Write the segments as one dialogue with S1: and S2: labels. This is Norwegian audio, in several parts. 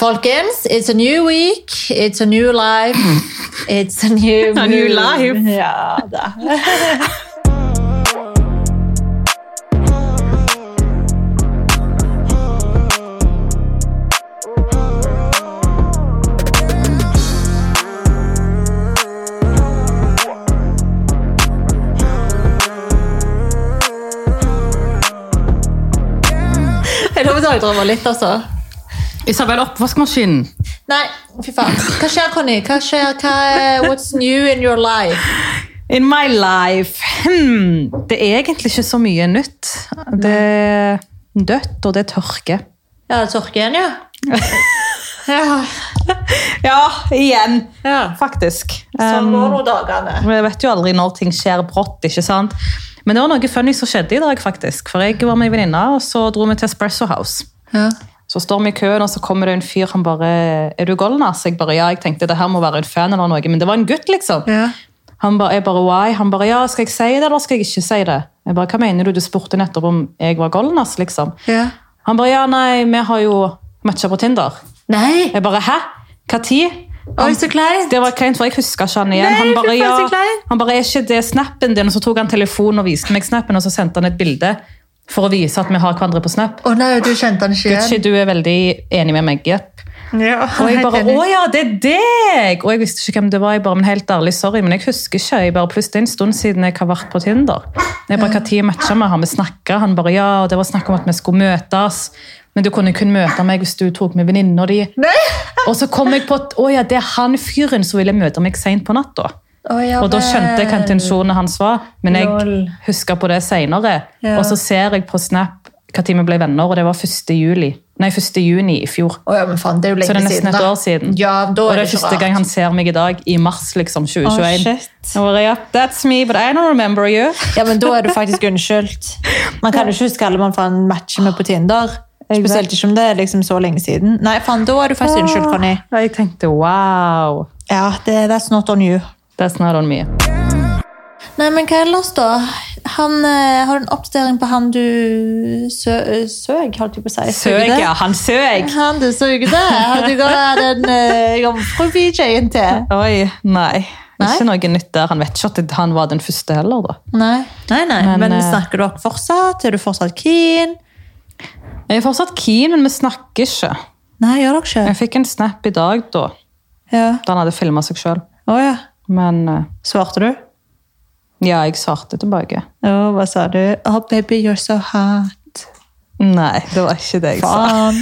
S1: Folkens, it's a new week, it's a new life, it's a new
S2: A new life.
S1: Ja da. Jeg lover dagdrømmer litt, altså.
S2: Isabel, oppvaskmaskinen.
S1: Nei, fy faen. Hva skjer, Conny? Hva skjer? Hva er, what's new in your life?
S2: In my life hmm, Det er egentlig ikke så mye nytt. Det er dødt, og det er tørke.
S1: Ja, det er tørke igjen, ja. Ja,
S2: Ja, igjen.
S1: ja.
S2: Faktisk.
S1: Sånn går nå dagene.
S2: Jeg vet jo aldri når ting skjer brått. ikke sant? Men det var noe funny som skjedde i dag, faktisk. For jeg var med en venninne, og så dro vi til Espresso House.
S1: Ja.
S2: Så står vi i køen, og så kommer det en fyr, han bare Er du Golnas? Jeg bare ja, jeg tenkte det her må være en fan eller noe, men det var en gutt, liksom.
S1: Ja.
S2: Han bare, jeg bare why? Han bare ja, skal jeg si det, eller skal jeg ikke si det? Jeg bare, hva mener du? Du spurte nettopp om jeg var Golnas, liksom.
S1: Ja.
S2: Han bare ja, nei, vi har jo matcha på Tinder.
S1: Nei!
S2: Jeg bare hæ? Hva tid?
S1: Oi, så kleint.
S2: Det var kleint, for jeg husker ikke han igjen.
S1: Nei,
S2: han bare, ja, han bare, er ikke det snappen din? Og så tok han telefonen og viste meg snappen, og så sendte han et bilde for å vise at vi har hverandre på snap.
S1: Å nei, du kjente han ikke
S2: Gucci,
S1: igjen.
S2: du er veldig enig med meg, jepp.
S1: Ja,
S2: Og jeg bare, å ja, det er deg! Og jeg visste ikke hvem det var, jeg bare, men helt ærlig, sorry, men jeg husker ikke. Jeg bare, Plutselig det er en stund siden jeg har vært på Tinder. Jeg bare, Når tid matcha vi? Har vi snakket? Han bare, ja, og det var snakk om at vi skulle møtes. Men du kunne kun møte meg hvis du tok med venninna di. Og så kom jeg på at å ja, det er han fyren som ville møte meg sent på natta.
S1: Å, ja
S2: Og da skjønte jeg hva intensjonen hans var, men jeg huska på det senere.
S1: Ja.
S2: Og så ser jeg på Snap tid vi ble venner, og det var 1. juli. Nei, 1. juni i fjor.
S1: Oh, ja, men faen, det er jo lenge
S2: Så det er nesten
S1: siden,
S2: et år siden.
S1: Ja, da
S2: Og
S1: er
S2: det
S1: det
S2: er første
S1: rart.
S2: gang han ser meg i dag, i mars liksom, 2021.
S1: shit.
S2: Og bare, ja, that's me, but I don't remember you.
S1: Ja, men da er du faktisk unnskyldt. Man kan jo ikke huske alle man faen matcher med på Tinder. Spesielt ikke om det er liksom så lenge siden. Nei, faen, da er du faktisk unnskyldt, Conny.
S2: Og jeg tenkte, wow,
S1: Ja, det, that's not on you.
S2: That's not on me.
S1: Nei, men hva ellers, da? Han, eh, har du en oppdatering på han du sø, søg, holdt jeg på å si? Søg,
S2: ja, han søg.
S1: Han du sugde? Har du gått den uh, jomfru-BJ-en til?
S2: Oi, nei.
S1: Nei?
S2: Ikke noe nytt der. Han vet ikke at han var den første heller, da.
S1: Nei, nei, nei.
S2: Men,
S1: Men,
S2: eh,
S1: snakker dere fortsatt? Er du fortsatt keen?
S2: Jeg er fortsatt keen, men vi snakker ikke.
S1: Nei, gjør dere ikke?
S2: Jeg fikk en snap i dag da,
S1: Ja.
S2: da han hadde filmet seg.
S1: Å ja.
S2: Men eh,
S1: Svarte du?
S2: ja, jeg svarte tilbake.
S1: Å, hva sa du? Oh, baby, you're so hot.
S2: Nei, det var ikke det jeg sa.
S1: Faen.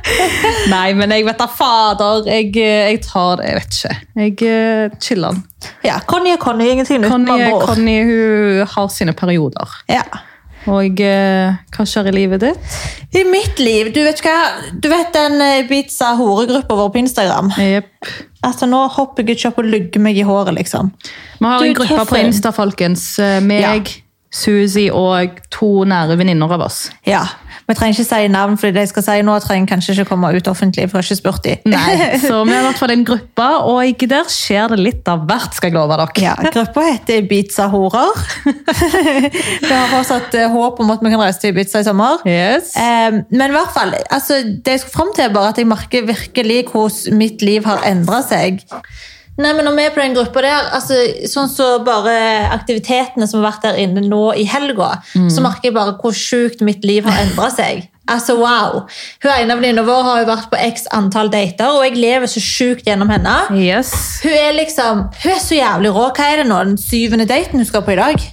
S2: Nei, men jeg vet da fader. Jeg, eh, jeg tar det, jeg vet ikke. Jeg uh, chiller.
S1: Ja, Conny er Conny, ingenting nytt.
S2: Conny,
S1: med andre ord.
S2: Conny hun har sine perioder.
S1: Ja.
S2: Og eh, hva skjer i livet ditt?
S1: I mitt liv, du vet hva? Du vet den eh, Ibiza horegruppa vår på Instagram?
S2: Yep.
S1: Altså, Nå hopper jeg ikke opp og lugger meg i håret, liksom.
S2: Vi har
S1: Du,
S2: en gruppe på. Insta, folkens. Meg, Meg, Suzy og to nære venninner av oss.
S1: Ja, Vi trenger ikke si navn, fordi jeg skal si nå trenger kanskje ikke komme ut offentlig. for jeg har ikke spurt de.
S2: Nei, Så vi har i hvert fall en gruppe, og der skjer det litt av hvert, skal jeg love dere.
S1: Ja, Gruppa heter Ibiza horer. vi har fortsatt eh, håp om at vi kan reise til Ibiza i sommer.
S2: Yes.
S1: Men i hvert fall, altså, det jeg skulle fram til er bare at jeg merker virkelig hvordan mitt liv har endra seg. Nei, men når vi er på den gruppa der, altså, sånn så bare aktivitetene som har vært der inne nå i helga, så merker jeg bare hvor sjukt mitt liv har endra seg. Altså, wow. Hun ene venninna vår har jo vært på x antall dater, og jeg lever så sjukt gjennom henne.
S2: Yes.
S1: Hun er liksom, hun er så jævlig rå. Hva er det nå? Den syvende daten hun skal på i dag?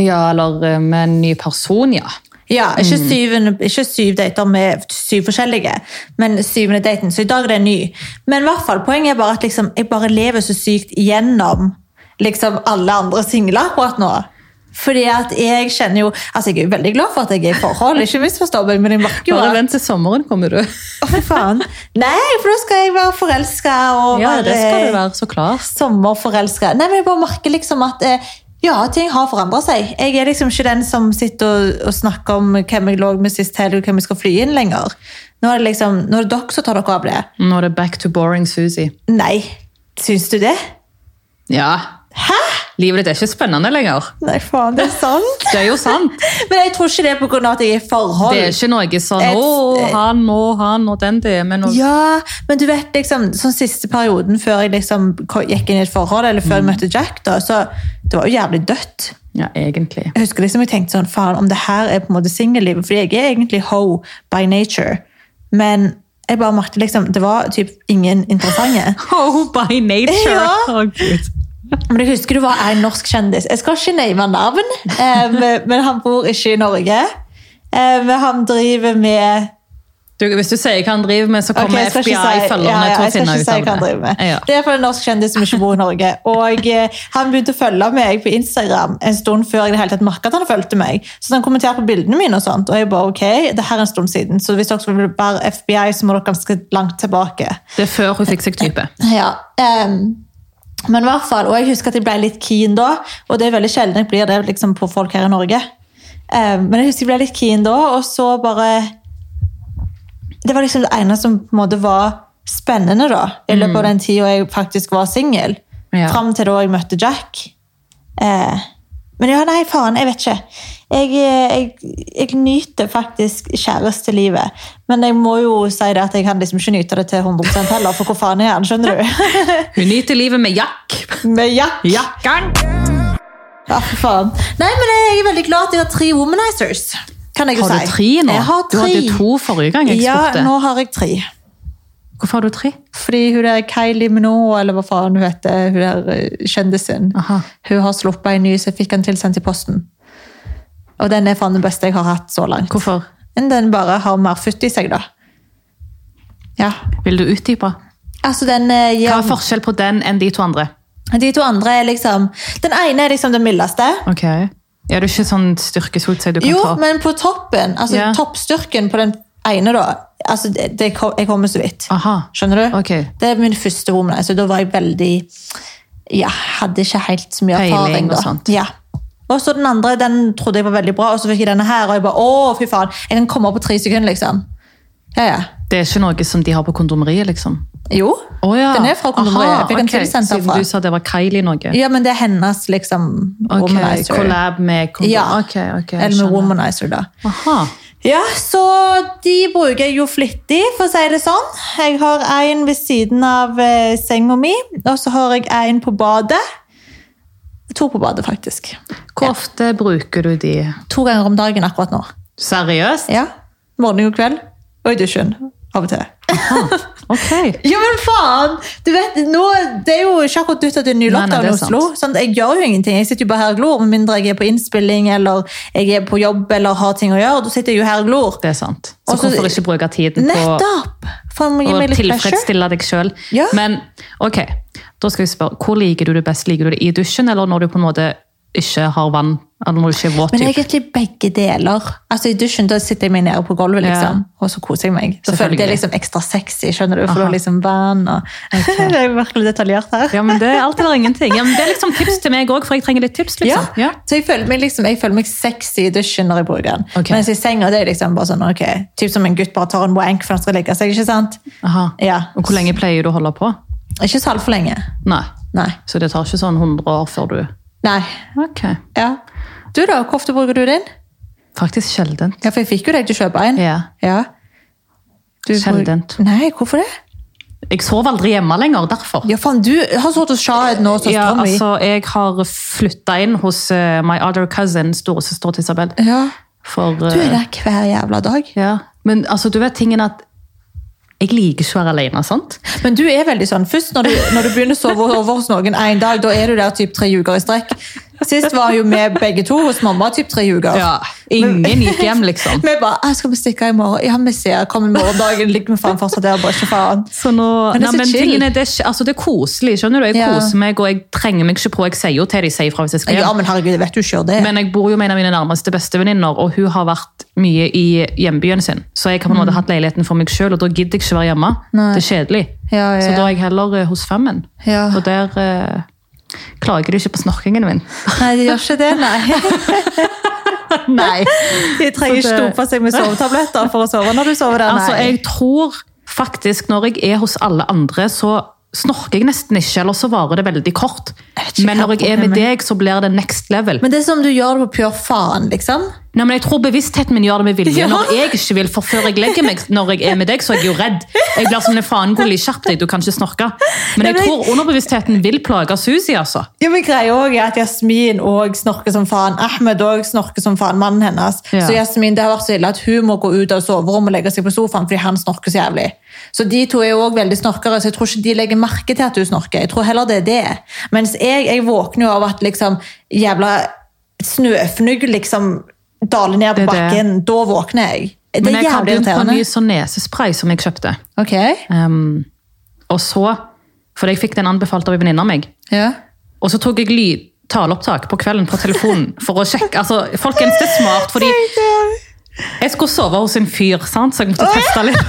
S2: Ja, eller eh, med en ny person, ja.
S1: Ja, ikke, syvende, ikke syv dater med syv forskjellige, men syvende daten. Så i dag er det en ny. Men i hvert fall, poenget er bare at liksom, jeg bare lever så sykt gjennom liksom, alle andre singler akkurat nå. Fordi at jeg kjenner jo Altså, jeg er jo veldig glad for at jeg er i forhold, ikke misforstå meg, men jeg merker jo
S2: Bare vent til sommeren, kommer du.
S1: Å, fy faen. Nei, for da skal jeg være forelska og
S2: Ja, det skal du
S1: være
S2: så klart.
S1: sommerforelska. Nei, men jeg bare merker liksom at eh, ja, ting har forandra seg. Jeg er liksom ikke den som sitter og, og snakker om hvem jeg lå med sist helg, og hvem vi skal fly inn lenger. Nå er det liksom, nå er det dere som tar dere av det.
S2: Nå er det back to boring Susie.
S1: Nei, syns du det?
S2: Ja.
S1: Hæ?
S2: Livet ditt er ikke spennende lenger.
S1: Nei, faen, det er sant.
S2: Det er jo sant.
S1: Men jeg tror ikke det er av at jeg er i forhold.
S2: Det er ikke noe sånn
S1: Et-
S2: å, han og han og den det er, men noe.
S1: Ja, men du vet liksom, sånn siste perioden før jeg liksom gikk inn i et forhold, eller før jeg møtte Jack, da, så det var jo jævlig dødt.
S2: Ja, egentlig.
S1: Jeg husker liksom jeg tenkte sånn, faen, om det her er på en måte singellivet, fordi jeg er egentlig ho by nature, men jeg bare merkte liksom, det var typ ingen interessante.
S2: ho by nature.
S1: Ja.
S2: Oh, Gud.
S1: Men husker du var en norsk kjendis. Jeg skal ikke name navn, eh, men han bor ikke i Norge. Eh, Men han driver med
S2: Du, hvis du sier hva han driver med, så kommer
S1: okay, FBI-følgerne
S2: FBI
S1: si- ja, ja,
S2: til å finne ut
S1: si
S2: av
S1: hva han driver
S2: det.
S1: med.
S2: Ja.
S1: Det er for en norsk kjendis som ikke bor i Norge. Og eh, Han begynte å følge meg på Instagram en stund før jeg det hele tatt merket at han fulgte meg. Så han kommenterte på bildene mine, og sånt, og jeg bare ok, det her er en stund siden. Så hvis dere vil være FBI, så må dere ganske langt tilbake.
S2: Det er før hun fikk seg type.
S1: Ja, ehm, men i hvert fall, og jeg husker at jeg ble litt keen da, og det er veldig sjelden jeg blir det liksom, på folk her i Norge. Um, men jeg husker jeg ble litt keen da, og så bare Det var liksom det ene som på en måte var spennende da, i løpet av den tida jeg faktisk var singel.
S2: Ja.
S1: Fram til da jeg møtte Jack. Uh, men ja, nei, faen, jeg vet ikke. Jeg, eh, jeg, jeg nyter faktisk kjærestelivet. Men jeg må jo si det at jeg kan liksom ikke nyte det til 100 heller, for hvor faen er han, skjønner du?
S2: Hun nyter livet med jakk.
S1: Med Jack.
S2: Jakkeren!
S1: Ja, for faen. Nei, men jeg er veldig glad at jeg har tre womanizers. Kan jeg jo si.
S2: Har du tre nå?
S1: Jeg har tre.
S2: Du hadde to forrige gang jeg
S1: Ja, nå har jeg tre.
S2: Hvorfor har du tre?
S1: Fordi hun der Kylie Minogue, eller hva faen hun heter, hun der eh, kjendisen,
S2: Aha.
S1: hun har sluppet en ny, så jeg fikk den tilsendt i posten. Og den er faen den beste jeg har hatt så langt.
S2: Hvorfor?
S1: Den bare har mer futt i seg, da. Ja.
S2: Vil du utdype?
S1: Altså, den eh, gir
S2: Hva er forskjell på den enn de to andre?
S1: De to andre er liksom Den ene er liksom den mildeste.
S2: Ok. Er det ikke sånn styrkesotøy du kan
S1: Jo,
S2: ta?
S1: men på toppen, altså
S2: yeah.
S1: toppstyrken på den ene, da altså det, det, Jeg kommer så vidt.
S2: Aha.
S1: Skjønner du?
S2: Ok.
S1: Det er min første womanizer. Da var jeg veldig Ja, hadde ikke helt så mye erfaring. da.
S2: sånt.
S1: Ja. Og så den andre den trodde jeg var veldig bra, og så fikk jeg denne her, og jeg bare å, fy faen. Jeg kan komme opp på tre sekunder, liksom. Ja, ja.
S2: Det er ikke noe som de har på kondomeriet, liksom?
S1: Jo,
S2: oh, ja.
S1: den er fra kondomeriet.
S2: Aha,
S1: Jeg fikk den
S2: ok.
S1: tilsendt
S2: Siden du sa det var Kylie noe?
S1: Ja, men det er hennes liksom
S2: Ok,
S1: womanizer.
S2: Collab med kondom.
S1: Ja.
S2: Ok, ok,
S1: Eller med womanizer, da.
S2: Aha.
S1: Ja, så de bruker jeg jo flittig, for å si det sånn. Jeg har en ved siden av eh, senga mi, og så har jeg en på badet. To på badet, faktisk.
S2: Hvor ofte bruker du de?
S1: To ganger om dagen akkurat nå.
S2: Seriøst?
S1: Ja, Morgen og kveld. Og i dusjen. Av og til.
S2: Ok.
S1: Ja, men faen! Du vet, nå, Det er jo ikke akkurat ut det er ny lockdown i Oslo. Sånn, jeg gjør jo ingenting. Jeg sitter jo bare her og glor, med mindre jeg er på innspilling eller jeg er på jobb eller har ting å gjøre. Da sitter jeg jo her og glor.
S2: Det er sant. Så
S1: Også-
S2: hvorfor ikke bruke tiden på
S1: Nettopp! For å tilfredsstille
S2: tilfredsstille deg sjøl?
S1: Ja.
S2: Men ok, da skal jeg spørre, hvor liker du det best? Liker du det i dusjen, eller når du på en måte ikke har vann? Eller når du ikke er våt?
S1: Men egentlig begge deler. Altså I dusjen da sitter jeg meg nede på gulvet, liksom, og så koser jeg meg. Så føler jeg det er liksom ekstra sexy, skjønner du, for
S2: Aha.
S1: du har liksom vann og Det er virkelig detaljert her.
S2: Ja, men det er alt eller ingenting. Ja, men det er liksom tips til meg òg, for jeg trenger litt tips. Liksom. Ja.
S1: Så jeg føler, meg liksom, jeg føler meg sexy i dusjen når jeg bruker den.
S2: Okay.
S1: Mens i senga det er liksom bare sånn, ok, typ som en gutt bare tar en wank før han skal legge seg, ikke sant?
S2: Aha.
S1: Ja.
S2: Og hvor lenge pleier du å holde på?
S1: Ikke så altfor lenge.
S2: Nei.
S1: Nei.
S2: Så det tar ikke sånn 100 år før du
S1: Nei.
S2: Ok.
S1: Ja. Du da, hvor ofte bruker du din?
S2: Faktisk sjeldent.
S1: Ja, for jeg fikk jo deg til å kjøpe en.
S2: Ja.
S1: Ja. Du bruk-
S2: Sjeldent.
S1: Nei, hvorfor det?
S2: Jeg sover aldri hjemme lenger, derfor.
S1: Ja, faen, du har sånn hos Shahid nå, så
S2: Ja, altså, jeg har flytta inn hos uh, my other cousin, storesøster til Isabel.
S1: Ja.
S2: For,
S1: Du er
S2: eh,
S1: der hver jævla dag.
S2: ja. Men altså, du vet tingen at jeg liker ikke å være alene, sant?
S1: Men du er veldig sånn, først når du, når du begynner å sove over hos noen en dag, da er du der typ tre uker i strekk. Sist var jo vi begge to hos mamma typ tre uker.
S2: Ingen gikk hjem, liksom.
S1: Vi bare, «Ah, skal vi stikke i morgen? Ja, vi ser, kommer morgendagen, ligger vi faen fortsatt der, bare ikke faen.
S2: Så nå,
S1: Men det er
S2: nei,
S1: så chill.
S2: tingen er, det, er altså, det er koselig, skjønner du? Jeg
S1: Ja.
S2: koser meg, og jeg trenger meg ikke på. Jeg sier jo til de sier fra hvis jeg skal hjem.
S1: Ja, men herregud, jeg vet du ikke gjør det.
S2: Men jeg bor jo med en av mine nærmeste bestevenninner, og hun har vært mye i hjembyen sin. Så jeg har på en måte hatt leiligheten for meg sjøl, og da gidder jeg ikke være hjemme.
S1: Mm. Nei.
S2: Det er kjedelig.
S1: Ja, ja,
S2: Så da er jeg heller eh, hos Femmen.
S1: Ja.
S2: Og der eh, klager du ikke på snorkingen min.
S1: Nei, de gjør ikke det, nei.
S2: Nei.
S1: De trenger ikke dumpe seg med sovetabletter for å sove når du sover der, nei.
S2: Altså, jeg tror faktisk når jeg er hos alle andre, så snorker jeg nesten ikke, eller så varer det veldig kort. Men når jeg er med deg, så blir det next level.
S1: Men det er som om du gjør det på pure faen, liksom.
S2: Nei, men Jeg tror bevisstheten min gjør det med vilje.
S1: Ja.
S2: Når jeg ikke vil, for Før jeg legger meg når jeg er med deg, så er jeg jo redd. Jeg blir som en faen Gulli, skjerp deg, du kan ikke snorke. Men jeg tror underbevisstheten vil plage Susi, altså.
S1: Ja, men greia også er at Jasmin òg snorker som faen. Ahmed òg snorker som faen, mannen hennes.
S2: Ja.
S1: Så Jasmin, det har vært så ille at hun må gå ut av soverommet og legge seg på sofaen fordi han snorker så jævlig. Så de to er jo også veldig snorkere, så jeg tror ikke de legger merke til at du snorker. Jeg tror heller det er det. Mens jeg, jeg våkner jo av at liksom jævla snøfnugg liksom daler ned på
S2: er det.
S1: bakken. Da våkner jeg. Det
S2: Men
S1: er
S2: jeg har
S1: jævlig
S2: begynt på en ny sånn nesespray som jeg kjøpte.
S1: Ok,
S2: Um, og så, for jeg fikk den anbefalt av en venninne av meg,
S1: ja.
S2: og så tok jeg lyd, taleopptak på kvelden på telefonen for å sjekke. Altså, folkens, det er smart, fordi jeg skulle sove hos en fyr, sant? så jeg måtte teste litt.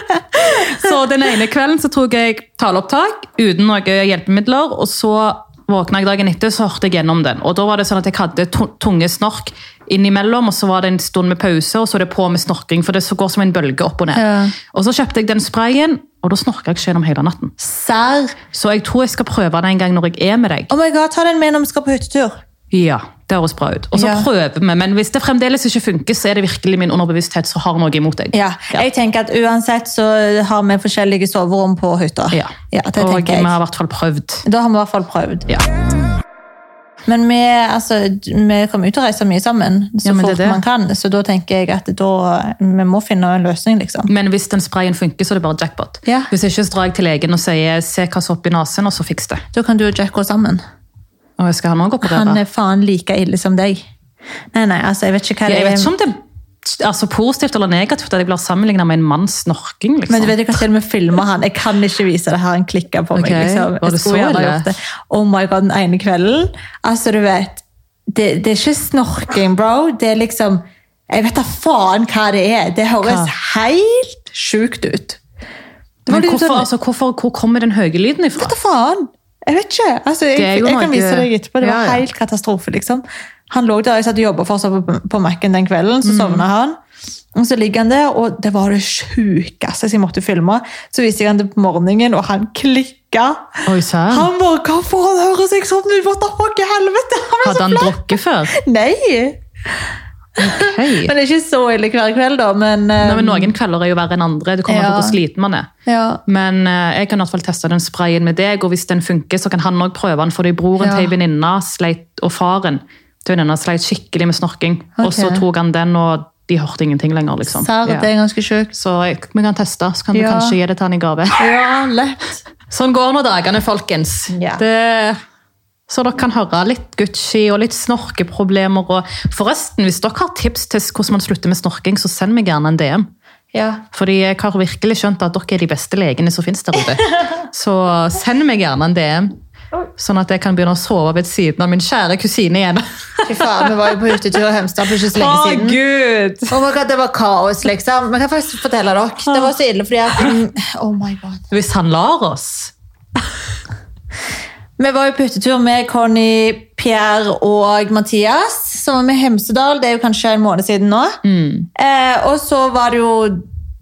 S2: så den ene kvelden så tok jeg taleopptak uten noen hjelpemidler, og så våkna jeg dagen etter så hørte jeg gjennom den. Og da var det sånn at jeg hadde tunge snork innimellom, og så var det en stund med pause, og så er det på med snorking, for det går som en bølge opp og ned.
S1: Ja.
S2: Og så kjøpte jeg den sprayen, og da snorka jeg ikke gjennom hele natten.
S1: Sær.
S2: Så jeg tror jeg skal prøve det en gang når jeg er med deg.
S1: Oh my god, ta den med når vi skal på hyttetur.
S2: Ja, det høres bra ut. Og så
S1: Ja.
S2: prøver vi, men hvis det fremdeles ikke funker, så er det virkelig min underbevissthet som har noe imot deg.
S1: Ja, jeg tenker at uansett så har vi forskjellige soverom på hytta.
S2: Ja.
S1: Ja, det
S2: og vi har i hvert fall prøvd.
S1: Da har vi i hvert fall prøvd.
S2: Ja.
S1: Men vi, altså, vi kommer ut og reiser mye sammen så
S2: Ja, men det
S1: fort
S2: det.
S1: man kan. Så da tenker jeg at da, vi må finne en løsning, liksom.
S2: Men hvis den sprayen funker, så er det bare jackpot.
S1: Ja.
S2: Hvis ikke, så drar jeg til legen og sier 'se hva som er oppi nesen', og så fiks det.
S1: Da kan du og Jack gå sammen.
S2: Og skal han òg operere?
S1: Han er faen like ille som deg. Nei, nei, altså, jeg vet ikke hva
S2: Ja,
S1: er.
S2: jeg vet ikke om det er altså, positivt eller negativt at jeg blir sammenlignet med en manns snorking. liksom.
S1: Men du vet ikke hva og med filmer han. Jeg kan ikke vise det her. Han klikka på meg.
S2: Ok,
S1: liksom.
S2: det
S1: Jeg skulle
S2: så
S1: gjerne gjort det. Oh my god, den ene kvelden. Altså, du vet, det, det er ikke snorking, bro. Det er liksom Jeg vet da faen hva det er. Det høres
S2: Hva?
S1: helt sjukt ut.
S2: Men hvorfor,
S1: sånn-
S2: altså, hvorfor, hvor kommer den høye lyden ifra?
S1: Vet da faen! Jeg vet ikke. Altså, jeg,
S2: er
S1: jeg kan vise deg etterpå. Det var
S2: Ja,
S1: helt katastrofe, liksom. Han lå der, jeg satt og fortsatt på, på Mac-en den kvelden,
S2: Mm.
S1: så sovna han. Og så ligger han der, og det var det sjukeste jeg måtte filme. Så viste jeg han det på morgenen, og han klikka.
S2: Oi.
S1: Han bare 'Hva han høres seg sånn ut?' What the fuck i helvete? Han
S2: Hadde han drukket før?
S1: Nei!
S2: Hei.
S1: Men det er ikke så ille hver kveld, da. Men,
S2: Nei, men
S1: eh,
S2: Noen kvelder er jo verre enn andre. Det kommer
S1: Ja.
S2: på hvor sliten man er.
S1: ja.
S2: Men uh, jeg kan i hvert fall teste den sprayen med deg, og hvis den funker, så kan han også prøve den. Fordi broren
S1: Ja.
S2: til ei venninne og faren til venninna sleit skikkelig med snorking. Og så
S1: Ok.
S2: tok han den, og de hørte ingenting lenger. liksom. Ja.
S1: det er ganske sjukt.
S2: Så jeg, vi kan teste, så kan du kanskje gi det til han i gave.
S1: Ja, lett.
S2: Sånn går nå dagene, folkens.
S1: Ja.
S2: Det, så dere kan høre litt Gucci og litt snorkeproblemer. Og forresten, hvis dere har tips til hvordan man slutter med snorking, så send meg gjerne en DM.
S1: Ja.
S2: Fordi jeg har virkelig skjønt at dere er de beste legene som finnes der ute. Så send meg gjerne en DM, sånn at jeg kan begynne å sove ved siden av min kjære kusine igjen.
S1: Fy faen, vi var jo på hyttetur i Hemsedal for ikke så lenge siden.
S2: Å, gud!
S1: Oh my god, det var kaos, liksom. Men jeg kan faktisk fortelle dere. Det var så ille fordi at mm, Oh my god.
S2: Hvis han lar oss.
S1: Vi var jo på hyttetur med Conny, Pierre og Mathias, som var med Hemsedal. Det er jo kanskje en måned siden nå. Eh, og så var det jo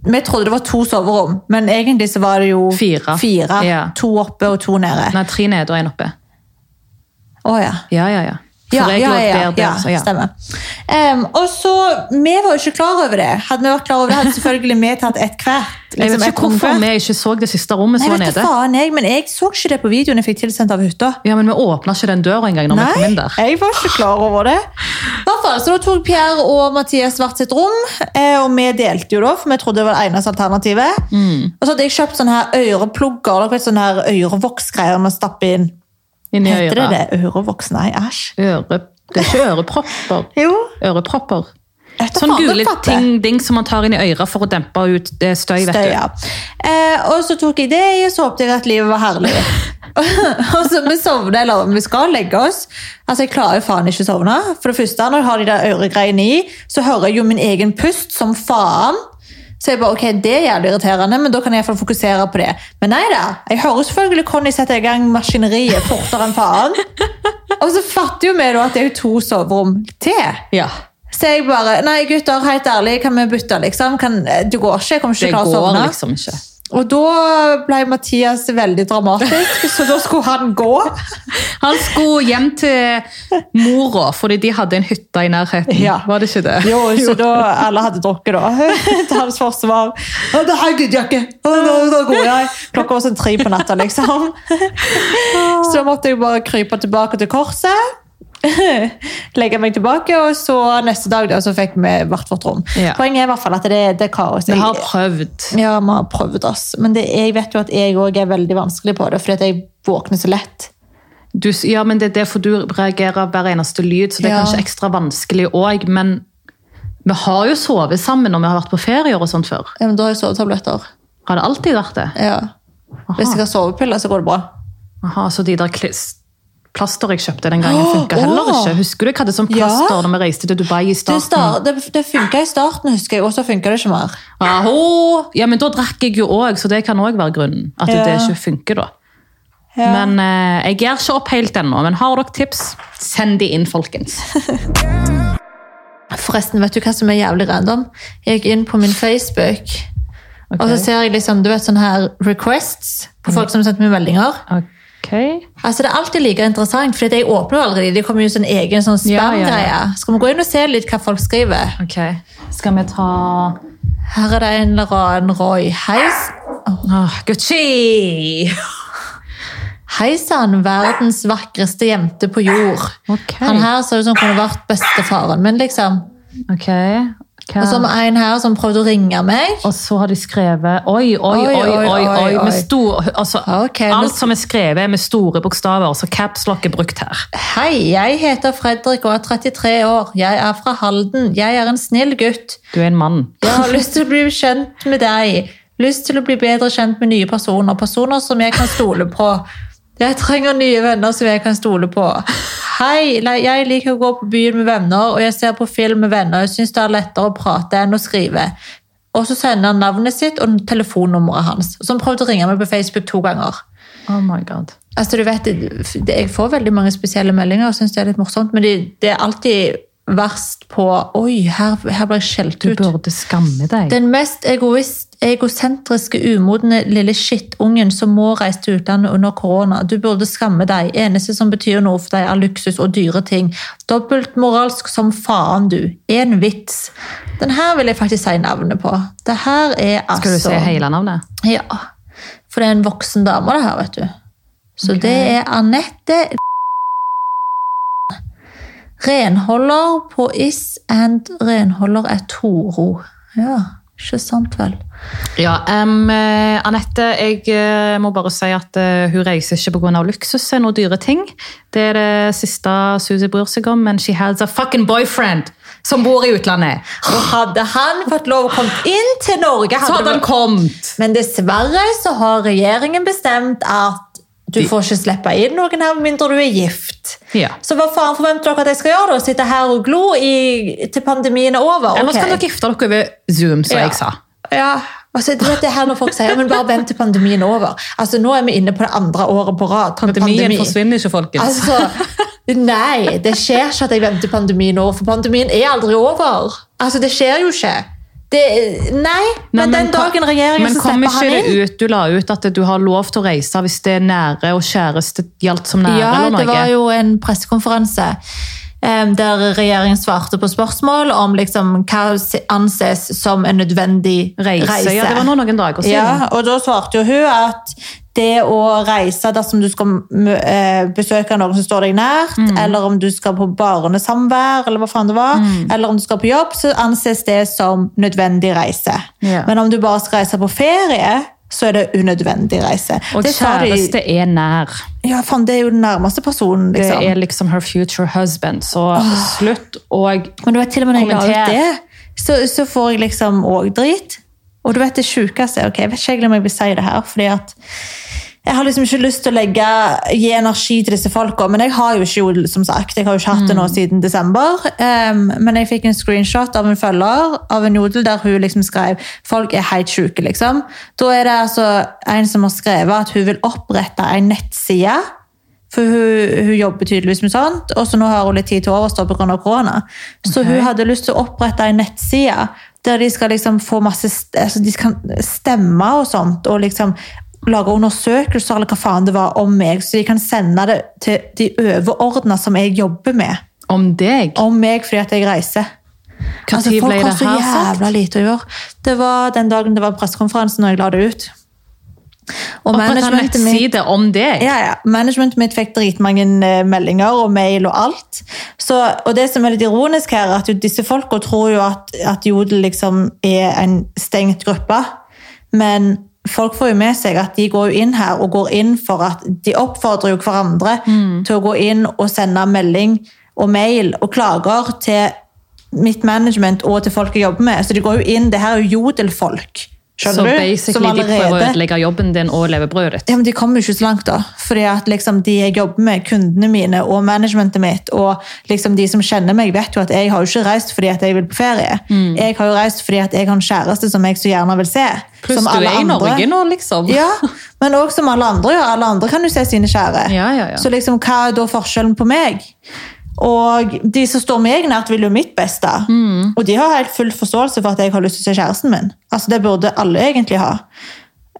S1: Vi trodde det var to soverom, men egentlig så var det jo
S2: Fire.
S1: fire.
S2: Ja.
S1: To oppe og to nede.
S2: Nei, tre nede og en oppe.
S1: Å ja.
S2: Ja, ja, ja. For
S1: Ja,
S2: jeg
S1: ja, ja, ja,
S2: så ja.
S1: stemmer. Um, og så, Vi var jo ikke klar over det. Hadde vi vært klar over det, hadde selvfølgelig vi tatt ett hvert.
S2: Jeg vet
S1: liksom
S2: ikke hvorfor vi ikke så det siste rommet som var nede.
S1: faen jeg, men jeg så ikke det på videoen jeg fikk tilsendt av hytta.
S2: Ja, men vi åpna ikke den døra engang når vi kom inn der.
S1: jeg var ikke klar over det. Hvertfall, så Da tok Pierre og Mathias hvert sitt rom, eh, og vi delte jo da, for vi trodde det var det eneste alternativet.
S2: Mm.
S1: Og så hadde jeg kjøpt sånne her øreplugger, sånne her ørevoksgreier med å stappe inn.
S2: Inni
S1: Heter det
S2: øret.
S1: det? Ørevoks? Nei, æsj.
S2: Øre, det er ikke ørepropper.
S1: Jo.
S2: Ørepropper. Sånn gule ting-ding som man tar inn i øret for å dempe ut det støy. vet
S1: Støy,
S2: du.
S1: Eh, og så tok jeg det, og så håpte jeg at livet var herlig. og så Vi sovner, eller vi skal legge oss. Altså, Jeg klarer jo faen ikke å sovne. For det første, Når jeg har de der øregreiene i, så hører jeg jo min egen pust som faen. Så jeg bare, ok, Det er jævlig irriterende, men da kan jeg i hvert fall fokusere på det. Men nei da, jeg hører selvfølgelig Conny sette i gang maskineriet fortere enn faen. Og så fatter jo vi da at det er jo to soverom til.
S2: Ja.
S1: Så jeg bare Nei, gutter, helt ærlig, kan vi bytte, liksom? Kan, det går ikke. Jeg kommer ikke til å klare å sovne.
S2: liksom ikke.
S1: Og da ble Mathias veldig dramatisk, så da skulle han gå.
S2: Han skulle hjem til mora, fordi de hadde en hytte i nærheten.
S1: Ja.
S2: Var det ikke det?
S1: Jo, så da alle hadde drukket da. Til hans forsvar. «Å, Det gidder jeg! Da, da går jeg. Klokka var sånn tre på natta, liksom. Så måtte jeg bare krype tilbake til korset. Legge meg tilbake, og så neste dag da, så fikk vi hvert vårt rom.
S2: Ja.
S1: Poenget er i hvert fall at det, det er kaos.
S2: Vi har prøvd.
S1: Ja, vi har prøvd, oss. Men det, jeg vet jo at jeg òg er veldig vanskelig på det, fordi jeg våkner så lett.
S2: Du, ja, men det er derfor du reagerer hver eneste lyd, så det er
S1: Ja.
S2: kanskje ekstra vanskelig òg. Men vi har jo sovet sammen når vi har vært på ferier og sånt før.
S1: Ja, men da har jeg sovetabletter.
S2: Har det alltid vært det?
S1: Ja. Hvis jeg har sovepiller, så går det bra.
S2: Aha, så de der klis- plaster jeg kjøpte den gangen, funka heller ikke. Husker du jeg hadde sånn plaster
S1: Ja.
S2: når vi reiste til Dubai i
S1: Det,
S2: starten?
S1: start, det, det funka i starten, husker jeg, og så funka det ikke mer.
S2: Aho! Ja, men da drakk jeg jo òg, så det kan òg være grunnen. At
S1: Ja.
S2: det ikke funker, da.
S1: Ja.
S2: Men eh, jeg gir ikke opp helt ennå. Men har dere tips, send de inn, folkens.
S1: Forresten, vet du hva som er jævlig random? Jeg gikk inn på min Facebook, og så ser jeg liksom, du vet, sånne her requests på folk som har sendt meg meldinger.
S2: Ok.
S1: Altså, Det er alltid like interessant, for jeg åpner jo Det De kommer jo sånn egen sånn
S2: Ja, ja,
S1: spam-greie.
S2: ja.
S1: Skal vi gå inn og se litt hva folk skriver?
S2: ok. Skal vi ta
S1: Her er det en eller annen Roy. Heis.
S2: Oh, Gucci!
S1: Hei sann, verdens vakreste jente på jord.
S2: Okay.
S1: Han her ser ut som han kunne vært bestefaren min, liksom.
S2: Ok. Hva?
S1: Og så det en her som prøvde å ringe meg.
S2: Og så har de skrevet Oi, oi, oi,
S1: Oi,
S2: oi,
S1: oi,
S2: oi.
S1: oi, oi.
S2: Med stor, altså,
S1: okay,
S2: alt som er skrevet, er med store bokstaver, så capslock er brukt her.
S1: Hei, jeg heter Fredrik og er 33 år. Jeg er fra Halden. Jeg er en snill gutt.
S2: Du er en mann.
S1: Jeg har lyst til å bli kjent med deg. Lyst til å bli bedre kjent med nye personer. Personer som jeg kan stole på. Jeg trenger nye venner som jeg kan stole på. Hei, jeg liker å gå på byen med venner, og jeg ser på film med venner. Jeg syns det er lettere å prate enn å skrive. Og så sender han navnet sitt og telefonnummeret hans. Så han prøvde å ringe meg på Facebook to ganger.
S2: Oh my god.
S1: Altså, du vet, Jeg får veldig mange spesielle meldinger og syns det er litt morsomt, men det, det er alltid verst på Oi, her, her ble jeg skjelt ut.
S2: Du burde skamme deg.
S1: Den mest egoist, egosentriske, umodne lille skittungen som må reise til utlandet under korona. Du burde skamme deg. Eneste som betyr noe for deg, er luksus og dyre ting. Dobbeltmoralsk som faen, du. En vits. Den her vil jeg faktisk si navnet på. Det her er altså
S2: Skal du si hele navnet?
S1: Ja. For det er en voksen dame, det her, vet du. Så
S2: okay.
S1: det er Anette Renholder på Is and renholder er Toro. Ja, ikke sant vel?
S2: Ja, eh, Anette, jeg eh, må bare si at eh, hun reiser ikke pga. luksus og dyre ting. Det er det siste Susie bryr seg om, men she has a fucking boyfriend som bor i utlandet.
S1: Og hadde han fått lov å komme inn til Norge
S2: Så hadde han kommet!
S1: Men dessverre så har regjeringen bestemt at du får ikke slippe inn noen her med mindre du er gift.
S2: Ja.
S1: Så hva faen forventer dere at jeg skal gjøre? da? Sitte her og glo i, til pandemien er over?
S2: Ja,
S1: Ok.
S2: kan dere gifte dere over Zoom, som
S1: Ja.
S2: jeg sa.
S1: Ja, altså, du vet det her når folk sier men bare vent til pandemien er over. Altså, Nå er vi inne på det andre året på rad.
S2: Pandemien
S1: Pandemi.
S2: forsvinner ikke, folkens.
S1: Altså, nei, det skjer ikke at jeg venter pandemien over, for pandemien er aldri over. Altså, Det skjer jo ikke. Det, nei, men, den dagen regjeringen
S2: men
S1: så
S2: kom
S1: slipper han
S2: ikke det ut, Du la ut at du har lov til å reise hvis det er nære og kjæreste gjaldt som nære.
S1: Ja, det var jo en pressekonferanse der regjeringen svarte på spørsmål om liksom, hva anses som en nødvendig
S2: reise.
S1: reise.
S2: Ja, det var nå noen dager siden.
S1: Ja, og da svarte jo hun at det å reise dersom du skal eh, besøke noen som står deg nært,
S2: Mm.
S1: eller om du skal på barnesamvær, eller hva faen det var,
S2: Mm.
S1: eller om du skal på jobb, så anses det som nødvendig reise.
S2: Ja.
S1: Men om du bare skal reise på ferie, så er det unødvendig reise.
S2: Og
S1: Det kjæreste de-
S2: er nær.
S1: Ja, faen, det er jo den nærmeste personen,
S2: Det
S1: liksom.
S2: er liksom her future husband, så slutt å
S1: Men du vet til og med når jeg la ut det, så, så får jeg liksom òg drit. Og du vet det sjukeste ok, Jeg vet ikke om jeg vil si det her, fordi at jeg har liksom ikke lyst til å legge, gi energi til disse folka, men jeg har jo ikke som sagt, jeg har jo ikke hatt det nå siden desember. Um, men jeg fikk en screenshot av en følger av en jodel der hun liksom skrev folk er helt sjuke. liksom. Da er det altså en som har skrevet at hun vil opprette en nettside for hun, hun jobber tydeligvis med sånt, og så nå har hun litt tid til overs pga. korona. Så
S2: okay.
S1: hun hadde lyst til å opprette en nettside der de skal liksom få masse altså De kan stemme og sånt, og liksom lage undersøkelser eller hva faen det var om meg, så de kan sende det til de overordna som jeg jobber med,
S2: Om deg?
S1: om meg fordi at jeg reiser.
S2: Hva
S1: Altså, folk har
S2: det
S1: så jævla lite å gjøre. Det var den dagen det var pressekonferanse når jeg la det ut. Og
S2: på
S1: managementet mitt
S2: om deg?
S1: ja, ja. Managementet mitt fikk dritmange eh, meldinger og mail og alt. Så, og det som er litt ironisk her, er at disse folka tror jo at, at Jodel liksom er en stengt gruppe. Men folk får jo med seg at de går jo inn her og går inn for at de oppfordrer jo hverandre til å gå inn og sende melding og mail og klager til mitt management og til folk jeg jobber med. Så de går jo inn, det her er jo jodelfolk.
S2: Så
S1: Skjønner du? Som
S2: basically de prøver å ødelegge jobben din og levebrødet ditt?
S1: ja, men De kommer jo ikke så langt, da. Fordi at liksom de jeg jobber med, kundene mine og managementet mitt, og liksom de som kjenner meg, vet jo at jeg har jo ikke reist fordi at jeg vil på ferie.
S2: Mm.
S1: Jeg har jo reist fordi at jeg har en kjæreste som jeg så gjerne vil se.
S2: Pluss
S1: som
S2: du er i
S1: andre.
S2: Norge nå, liksom.
S1: Ja, men òg som alle andre gjør. Alle andre kan jo se sine kjære.
S2: Ja, ja, ja.
S1: Så liksom, hva er da forskjellen på meg? Og de som står meg nært, vil jo mitt beste.
S2: Mm.
S1: Og de har helt full forståelse for at jeg har lyst til å se kjæresten min. Altså, Det burde alle egentlig ha.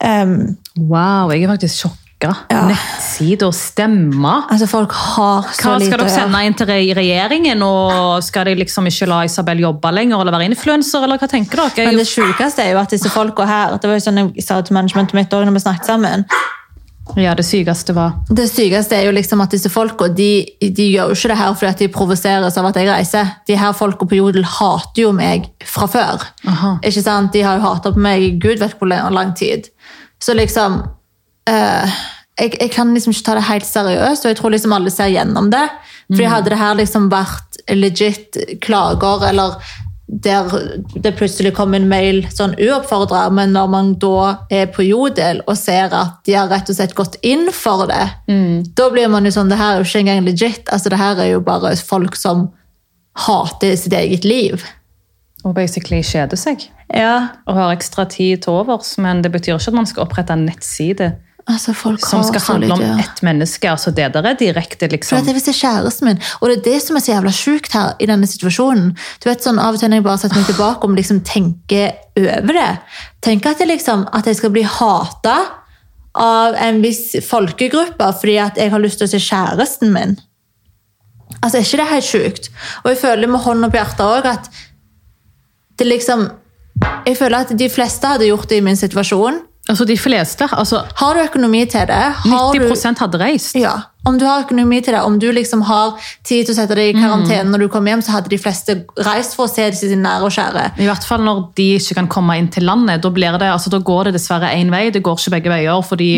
S1: Um,
S2: Wow, jeg er faktisk sjokka.
S1: Ja.
S2: Nettsider, stemmer.
S1: altså, folk har så
S2: Hva
S1: lite
S2: skal dere sende inn til regjeringen? og Skal de liksom ikke la Isabel jobbe lenger eller være influenser? eller hva tenker dere?
S1: Men det sjukeste er jo at disse folka her Det var jo sånn jeg sa til managementet mitt òg når vi snakket sammen.
S2: Ja, det sykeste var
S1: Det sykeste er jo liksom at disse folka de, de gjør jo ikke det her fordi at de provoseres av at jeg reiser. De her folka på Jodel hater jo meg fra før.
S2: Aha.
S1: Ikke sant? De har jo hata på meg i gud vet hvor lang, tid. Så liksom øh, jeg, jeg kan liksom ikke ta det helt seriøst, og jeg tror liksom alle ser gjennom det. Fordi hadde det her liksom vært legit klager, eller der det plutselig kom en mail sånn uoppfordra, men når man da er på Jodel og ser at de har rett og slett gått inn for det, da blir man jo sånn Det her er jo ikke engang legit. altså Det her er jo bare folk som hater sitt eget liv.
S2: og basically kjeder seg.
S1: Ja,
S2: Og har ekstra tid til overs, men det betyr ikke at man skal opprette en nettside
S1: altså folk
S2: som skal handle om ett menneske. altså Det der er direkte,
S1: For
S2: liksom.
S1: jeg vil se kjæresten min, og det er det som er så jævla sjukt her i denne situasjonen. Du vet sånn Av og til når jeg bare setter meg tilbake og liksom tenker over det Tenker at jeg liksom, at jeg skal bli hata av en viss folkegruppe fordi at jeg har lyst til å se kjæresten min. Altså, Er ikke det helt sjukt? Og jeg føler med hånda på hjertet òg at det liksom Jeg føler at de fleste hadde gjort det i min situasjon.
S2: Altså De fleste. altså
S1: Har du økonomi til det? Har du
S2: hadde reist.
S1: ja, om du har økonomi til det, om du liksom har tid til å sette deg i karantene når du kommer hjem, så hadde de fleste reist for å se sine nære og kjære.
S2: I hvert fall når de ikke kan komme inn til landet. Da, blir det, altså, da går det dessverre én vei, det går ikke begge veier. Fordi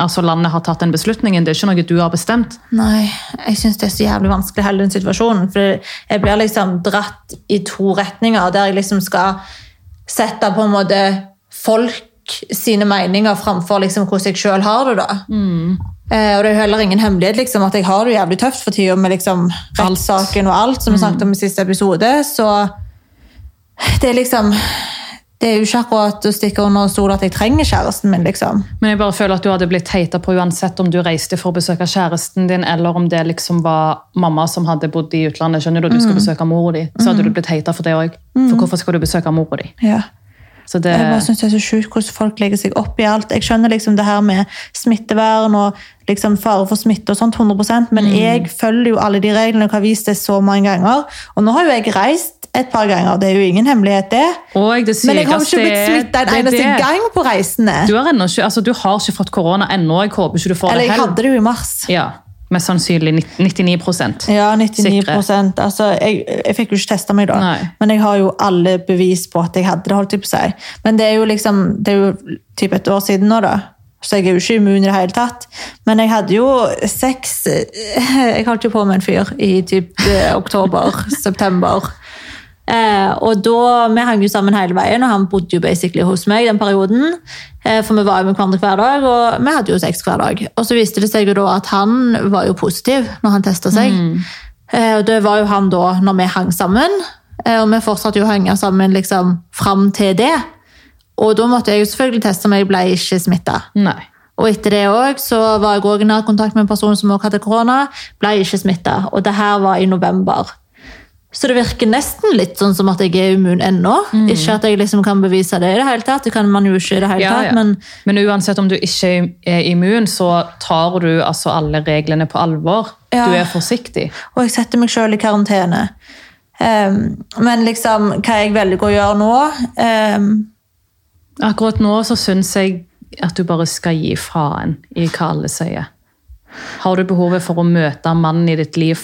S2: altså, landet har tatt den beslutningen. Det er ikke noe du har bestemt.
S1: Nei, jeg syns det er så jævlig vanskelig hele den situasjonen. For jeg blir liksom dratt i to retninger, der jeg liksom skal sette på en måte folk sine meninger framfor liksom hvordan jeg sjøl har det. da. Eh, og det er jo heller ingen hemmelighet liksom, at jeg har det jævlig tøft for tida med liksom, rettssaken og alt, som vi snakket om i siste episode. Så det er liksom Det er jo ikke akkurat å stikke under stol at jeg trenger kjæresten min, liksom.
S2: Men jeg bare føler at du hadde blitt heita på uansett om du reiste for å besøke kjæresten din, eller om det liksom var mamma som hadde bodd i utlandet, skjønner du, og du skulle besøke mora di. Så hadde du blitt heita for det òg. For hvorfor skal du besøke mora di?
S1: Ja.
S2: Så det,
S1: Jeg bare synes det er så sjukt hvordan folk legger seg opp i alt. Jeg skjønner liksom det her med smittevern og liksom fare for smitte og sånt 100% men jeg følger jo alle de reglene og har vist det så mange ganger. Og nå har jo jeg reist et par ganger, det er jo ingen hemmelighet det.
S2: det
S1: Men jeg har jo ikke blitt smitta en eneste
S2: det.
S1: gang på reisene.
S2: Du har, ikke, altså, du har ikke fått korona ennå. Jeg håper ikke du får
S1: Eller
S2: det
S1: jeg hadde det jo i mars.
S2: Ja, Mest sannsynlig 99%
S1: Ja, 99
S2: Sikre.
S1: altså, jeg, jeg fikk jo ikke testa meg da,
S2: Nei.
S1: men jeg har jo alle bevis på at jeg hadde det. holdt jeg på seg. Men det er jo liksom, det er jo typ et år siden nå, da. Så jeg er jo ikke immun i det hele tatt. Men jeg hadde jo sex Jeg holdt jo på med en fyr i typ eh, oktober, september. Eh, og da, Vi hang jo sammen hele veien, og han bodde jo basically hos meg den perioden. Eh, for vi var jo med hverandre hver dag, og vi hadde jo sex hver dag. Og så viste det seg jo da at han var jo positiv når han testa seg. Eh, og det var jo han da når vi hang sammen, eh, og vi fortsatte jo å henge sammen liksom fram til det. Og da måtte jeg jo selvfølgelig teste meg, ble ikke smitta. Og etter det også, så var jeg også i nær kontakt med en person som også hadde korona, ble ikke smitta. Og det her var i november. Så det virker nesten litt sånn som at jeg er immun ennå. Ikke at jeg liksom kan bevise det i det hele tatt. Det kan man jo ikke i det hele
S2: Ja,
S1: tatt,
S2: ja.
S1: men
S2: Men uansett om du ikke er immun, så tar du altså alle reglene på alvor.
S1: Ja.
S2: Du er forsiktig.
S1: Og jeg setter meg sjøl i karantene. Um, men liksom, hva jeg velger å gjøre nå um...
S2: Akkurat nå så syns jeg at du bare skal gi faen i hva alle sier. Har du behovet for å møte mannen i ditt liv,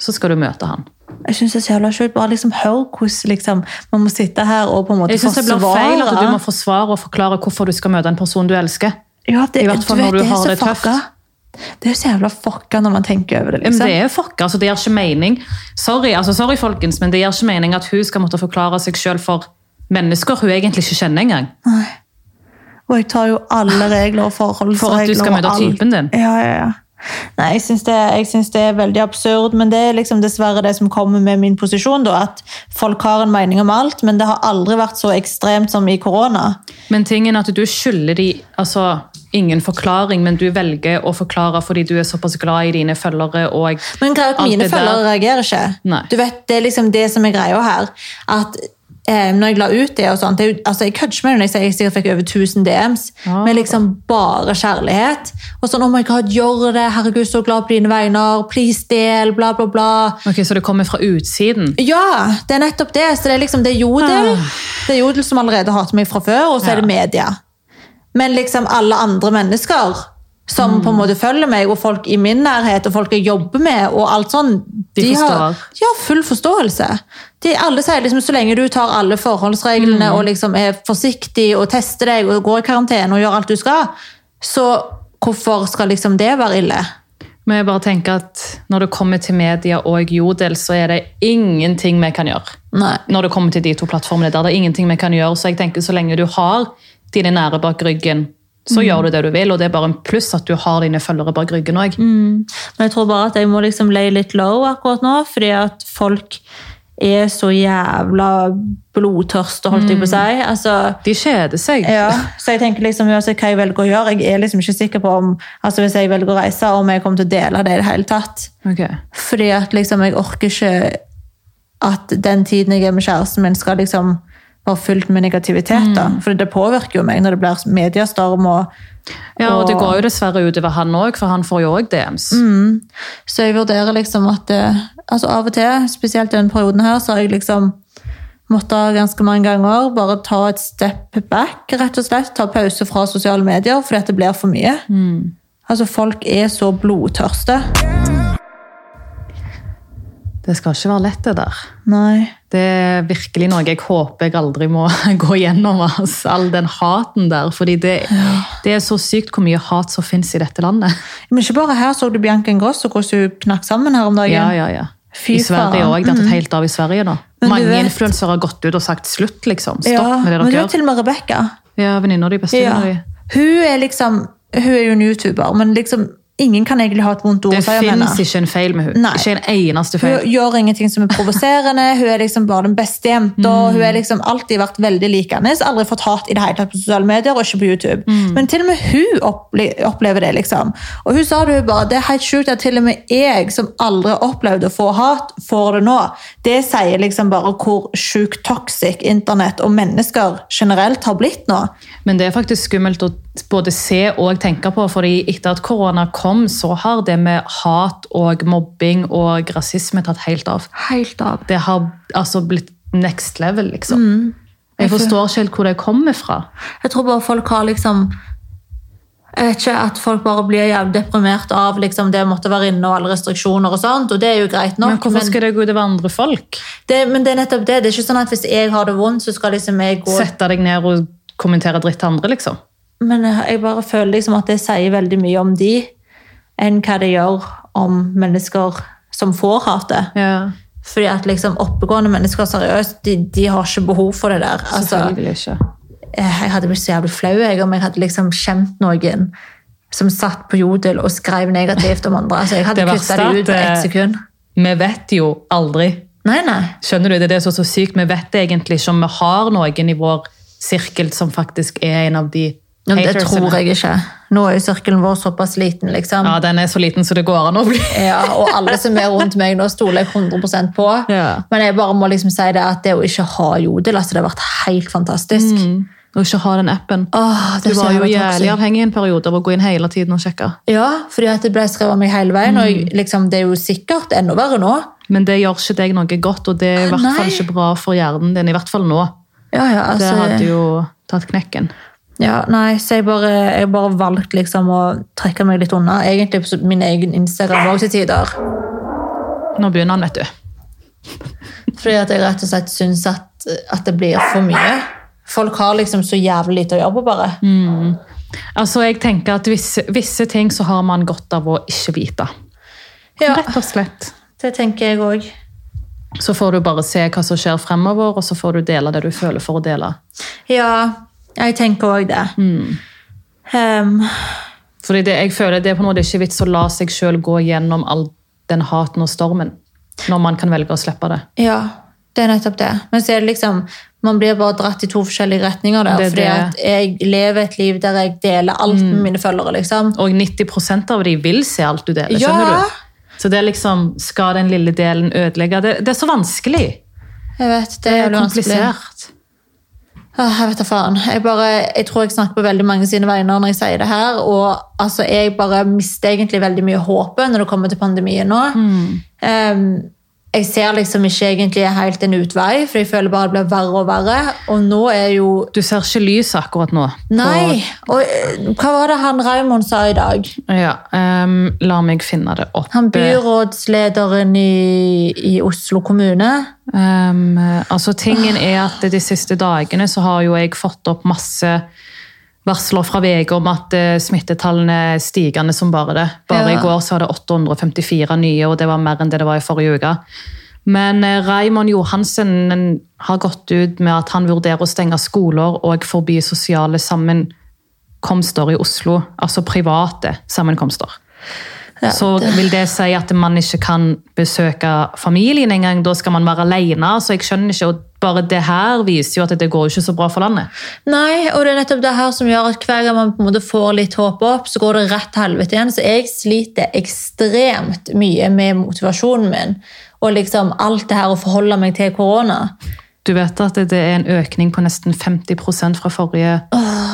S2: så skal du møte han.
S1: Jeg synes det er så jævla sjukt. Bare liksom hør hvordan liksom, man må sitte her og på en måte
S2: Jeg synes det blir feil at du må forsvare og forklare hvorfor du skal møte en person du elsker.
S1: Ja, det,
S2: I hvert fall
S1: du
S2: når
S1: vet,
S2: du har det tøft.
S1: fucka. Det er så jævla fucka når man tenker over det.
S2: Men
S1: liksom.
S2: det er fucka, altså det gir ikke mening. Sorry, altså sorry folkens, men det gir ikke mening at hun skal måtte forklare seg selv for mennesker hun egentlig ikke kjenner engang.
S1: Og jeg tar jo alle regler og forholdsregler.
S2: For at du skal møte typen din.
S1: Ja, ja, ja. Nei, jeg syns, det, jeg syns det er veldig absurd, men det er liksom dessverre det som kommer med min posisjon. Da, at folk har en mening om alt, men det har aldri vært så ekstremt som i korona.
S2: Men tingen er at du skylder de altså, ingen forklaring, men du velger å forklare fordi du er såpass glad i dine følgere. og
S1: Men greia at mine følgere reagerer ikke.
S2: Nei.
S1: Du vet, Det er liksom det som er greia her. At eh, når jeg la ut det og sånt, er altså Jeg kødder ikke med det når jeg jeg sikkert fikk over 1000 DMs,
S2: Ah.
S1: med liksom bare kjærlighet. Og sånn 'Oh my God, gjør det! Herregud, så glad på dine vegner! Please, del! Bla, bla, bla.
S2: Ok, Så det kommer fra utsiden?
S1: Ja, det er nettopp det. Så det er liksom det er Jodel.
S2: Ah.
S1: Det er Jodel som allerede hater meg fra før, og så
S2: Ja.
S1: er det media. Men liksom alle andre mennesker som
S2: Mm.
S1: på en måte følger meg, og folk i min nærhet, og folk jeg jobber med, og alt sånn,
S2: De
S1: har de har full forståelse. De, alle sier liksom, så lenge du tar alle forholdsreglene
S2: Mm.
S1: og liksom er forsiktig og tester deg og går i karantene og gjør alt du skal, så hvorfor skal liksom det være ille?
S2: Men jeg bare tenker at Når det kommer til media og Jodel, så er det ingenting vi kan gjøre.
S1: Nei.
S2: Når det kommer til de to plattformene der, det er ingenting vi kan gjøre. Så jeg tenker så lenge du har dine nære bak ryggen, så gjør du det du vil. Og det er bare en pluss at du har dine følgere bak ryggen òg.
S1: Men jeg tror bare at jeg må liksom lay litt low akkurat nå, fordi at folk er så jævla blodtørste, holdt jeg på å si. Altså,
S2: De kjeder seg.
S1: ja, så jeg tenker liksom uansett hva jeg velger å gjøre, jeg er liksom ikke sikker på om altså hvis jeg velger å reise, om jeg kommer til å dele det i det hele tatt.
S2: Okay.
S1: Fordi at liksom jeg orker ikke at den tiden jeg er med kjæresten min skal liksom være fullt med negativitet. da. For det påvirker jo meg når det blir mediestorm og
S2: Ja, og det går jo dessverre utover han òg, for han får jo òg DMs.
S1: Så jeg vurderer liksom at det, altså Av og til, spesielt i denne perioden her, så har jeg liksom måttet ganske mange ganger bare ta et step back, rett og slett. Ta pause fra sosiale medier, fordi at det blir for mye. Altså, folk er så blodtørste.
S2: Det skal ikke være lett, det der.
S1: Nei.
S2: Det er virkelig noe jeg håper jeg aldri må gå gjennom. Altså, all den haten der. fordi det, det er så sykt hvor mye hat som finnes i dette landet.
S1: Men ikke bare her så du Bianca Ingrosso, hvordan hun knakk sammen her om dagen.
S2: Ja, ja, ja.
S1: Fy
S2: I Sverige òg. Det har tatt helt av i Sverige nå. Mange
S1: vet-
S2: influensere har gått ut og sagt slutt, liksom. Stopp
S1: Ja,
S2: med det
S1: men du
S2: dere
S1: er
S2: gjør.
S1: til og med Rebecca.
S2: Ja, venninna de beste
S1: Ja.
S2: de.
S1: Hun er liksom Hun er jo en YouTuber, men liksom ingen kan egentlig ha et vondt ord
S2: Det
S1: henne.
S2: fins ikke en feil med hun.
S1: Nei.
S2: Ikke en eneste feil.
S1: Hun gjør ingenting som er provoserende. Hun er liksom bare den beste jenta. Hun har liksom alltid vært veldig likende. Aldri fått hat i det hele tatt på sosiale medier og ikke på YouTube. Men til og med hun opple opplever det. liksom. Og hun sa det jo bare, det er helt sjukt at til og med jeg, som aldri opplevde å få hat, får det nå. Det sier liksom bare hvor sjukt toxic internett og mennesker generelt har blitt nå.
S2: Men det er faktisk skummelt å både se og tenke på, fordi etter at korona kom, så har det med hat og mobbing og rasisme tatt helt av.
S1: Helt av.
S2: Det har altså blitt next level, liksom. Jeg forstår ikke helt hvor det kommer fra.
S1: Jeg tror bare folk har liksom jeg vet ikke, At folk bare blir jævlig deprimert av liksom, det å måtte være inne og alle restriksjoner. og sånt, og Det er jo greit nok.
S2: Men hvorfor skal det gå utover andre folk?
S1: det, men det er nettopp det. Det er ikke sånn at hvis jeg har det vondt, så skal liksom jeg gå
S2: Sette deg ned og kommentere dritt til andre, liksom.
S1: Men jeg bare føler liksom at det sier veldig mye om de, enn hva det gjør om mennesker som får hatet.
S2: Ja,
S1: Fordi at liksom oppegående mennesker seriøst, de, de har ikke behov for det der. Altså,
S2: selvfølgelig ikke.
S1: Jeg hadde blitt så jævlig flau jeg, om jeg hadde liksom kjent noen som satt på Jodel og skrev negativt om andre. Altså, jeg hadde kutta det ut på ett sekund.
S2: Vi vet jo aldri.
S1: Nei, nei.
S2: Skjønner du? Det er er så sykt. Vi vet egentlig ikke om vi har noen i vår sirkel som faktisk er en av de
S1: Ja, det tror jeg ikke. Nå er jo sirkelen vår såpass liten, liksom.
S2: Ja, den er så liten så det går an å bli.
S1: Ja, og alle som er rundt meg nå, stoler jeg 100% på.
S2: Ja.
S1: Men jeg bare må liksom si det at det å ikke ha jodel, altså det har vært helt fantastisk.
S2: Og ikke ha den appen.
S1: Åh,
S2: Du var jo jævlig avhengig en periode av å gå inn hele tiden og sjekke.
S1: Ja, fordi at det ble skrevet om meg hele veien, og jeg, liksom, det er jo sikkert enda verre nå.
S2: Men det gjør ikke deg noe godt, og det er i hvert fall ikke bra for hjernen din. I hvert fall nå.
S1: Ja, ja,
S2: Det
S1: altså,
S2: hadde jo tatt knekken.
S1: Ja, nei, så jeg bare, jeg bare valgte liksom å trekke meg litt unna. Egentlig på min egen Instagram òg til tider.
S2: Nå begynner han, vet du.
S1: Fordi at jeg rett og slett syns at, at det blir for mye. Folk har liksom så jævlig lite å gjøre på, bare.
S2: Altså, jeg tenker at visse, visse ting så har man godt av å ikke vite.
S1: Ja,
S2: Rett og slett.
S1: det tenker jeg òg.
S2: Så får du bare se hva som skjer fremover, og så får du dele det du føler for å dele.
S1: Ja, jeg tenker òg det. Ehm,
S2: Fordi det, jeg føler det er på en måte ikke vits å la seg sjøl gå gjennom all den haten og stormen, når man kan velge å slippe det.
S1: ja, det er nettopp det. Men så er det liksom man blir bare dratt i to forskjellige retninger der.
S2: Det
S1: fordi
S2: det.
S1: at jeg lever et liv der jeg deler alt med mine følgere. liksom.
S2: Og 90% av de vil se alt du deler.
S1: Ja.
S2: skjønner du? Så det er liksom, skal den lille delen ødelegge? Det, det er så vanskelig.
S1: Jeg vet, det
S2: Det
S1: er
S2: er
S1: jævlig vanskelig. Åh, jeg vet da faen. Jeg, bare, jeg tror jeg snakker på veldig mange sine vegne når jeg sier det her. Og altså, jeg bare mister egentlig veldig mye håpet når det kommer til pandemien nå. Ehm, jeg ser liksom ikke egentlig helt en utvei, for jeg føler bare det blir verre og verre. Og nå er jo
S2: Du ser ikke lys akkurat nå.
S1: Nei! Og eh, hva var det han Raymond sa i dag?
S2: Ja, um, la meg finne det opp.
S1: Han byrådslederen i, i Oslo kommune.
S2: Um, altså, tingen er at de siste dagene så har jo jeg fått opp masse varsler fra VG om at eh, smittetallene er stigende som bare det. Bare
S1: Ja.
S2: i går så var det 854 nye, og det var mer enn det det var i forrige uke. Men eh, Raymond Johansen har gått ut med at han vurderer å stenge skoler og forby sosiale sammenkomster i Oslo. Altså private sammenkomster.
S1: Ja,
S2: så vil det si at man ikke kan besøke familien engang. Da skal man være alene. Så jeg skjønner ikke, og bare det her viser jo at det går ikke så bra for landet.
S1: Nei, og det er nettopp det her som gjør at hver gang man på en måte får litt håp opp, så går det rett til helvete igjen. Så jeg sliter ekstremt mye med motivasjonen min. Og liksom alt det her å forholde meg til korona.
S2: Du vet at det er en økning på nesten 50 fra forrige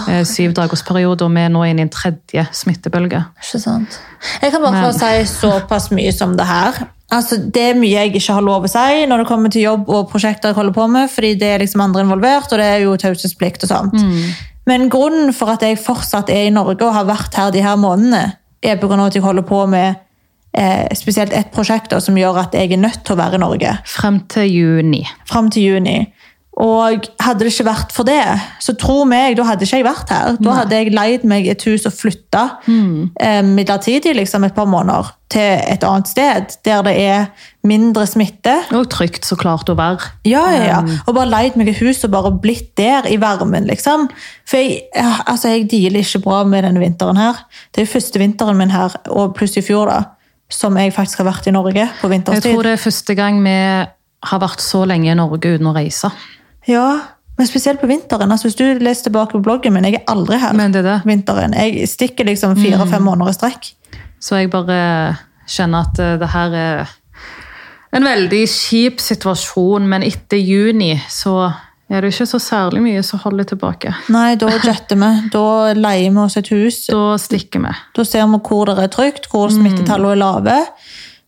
S2: eh, syvdagersperiode, og vi er nå inne i en tredje smittebølge.
S1: Ikke sant? Jeg kan bare
S2: Men-
S1: få si såpass mye som det her. Altså, det er mye jeg ikke har lov å si når det kommer til jobb og prosjekter jeg holder på med, fordi det er liksom andre involvert, og det er jo taushetsplikt og sånt. Men grunnen for at jeg fortsatt er i Norge og har vært her de her månedene, er på grunn av at jeg holder på med eh, spesielt ett prosjekt da, som gjør at jeg er nødt til å være i Norge
S2: Frem til juni.
S1: Frem til juni. Og hadde det ikke vært for det, så tro meg, da hadde ikke jeg vært her. Da hadde jeg leid meg et hus og flytta eh, midlertidig liksom et par måneder til et annet sted, der det er mindre smitte.
S2: Og trygt så klart å være.
S1: Ja, ja, ja. Og bare leid meg et hus og bare blitt der i varmen, liksom. For jeg, altså, jeg dealer ikke bra med denne vinteren her. Det er jo første vinteren min her, og pluss i fjor, da, som jeg faktisk har vært i Norge på vinterstid.
S2: Jeg tror det er første gang vi har vært så lenge i Norge uten å reise.
S1: Ja, men spesielt på vinteren. Altså, hvis du leser tilbake på bloggen min, jeg er aldri her
S2: Men det er det.
S1: vinteren. Jeg stikker liksom fire-fem måneder i strekk.
S2: Så jeg bare kjenner at eh, det her er en veldig kjip situasjon, men etter juni så er det ikke så særlig mye som holder tilbake.
S1: Nei, da jetter vi. Da leier vi oss et hus.
S2: Da stikker vi.
S1: Da ser vi hvor det er trygt, hvor smittetallene er lave.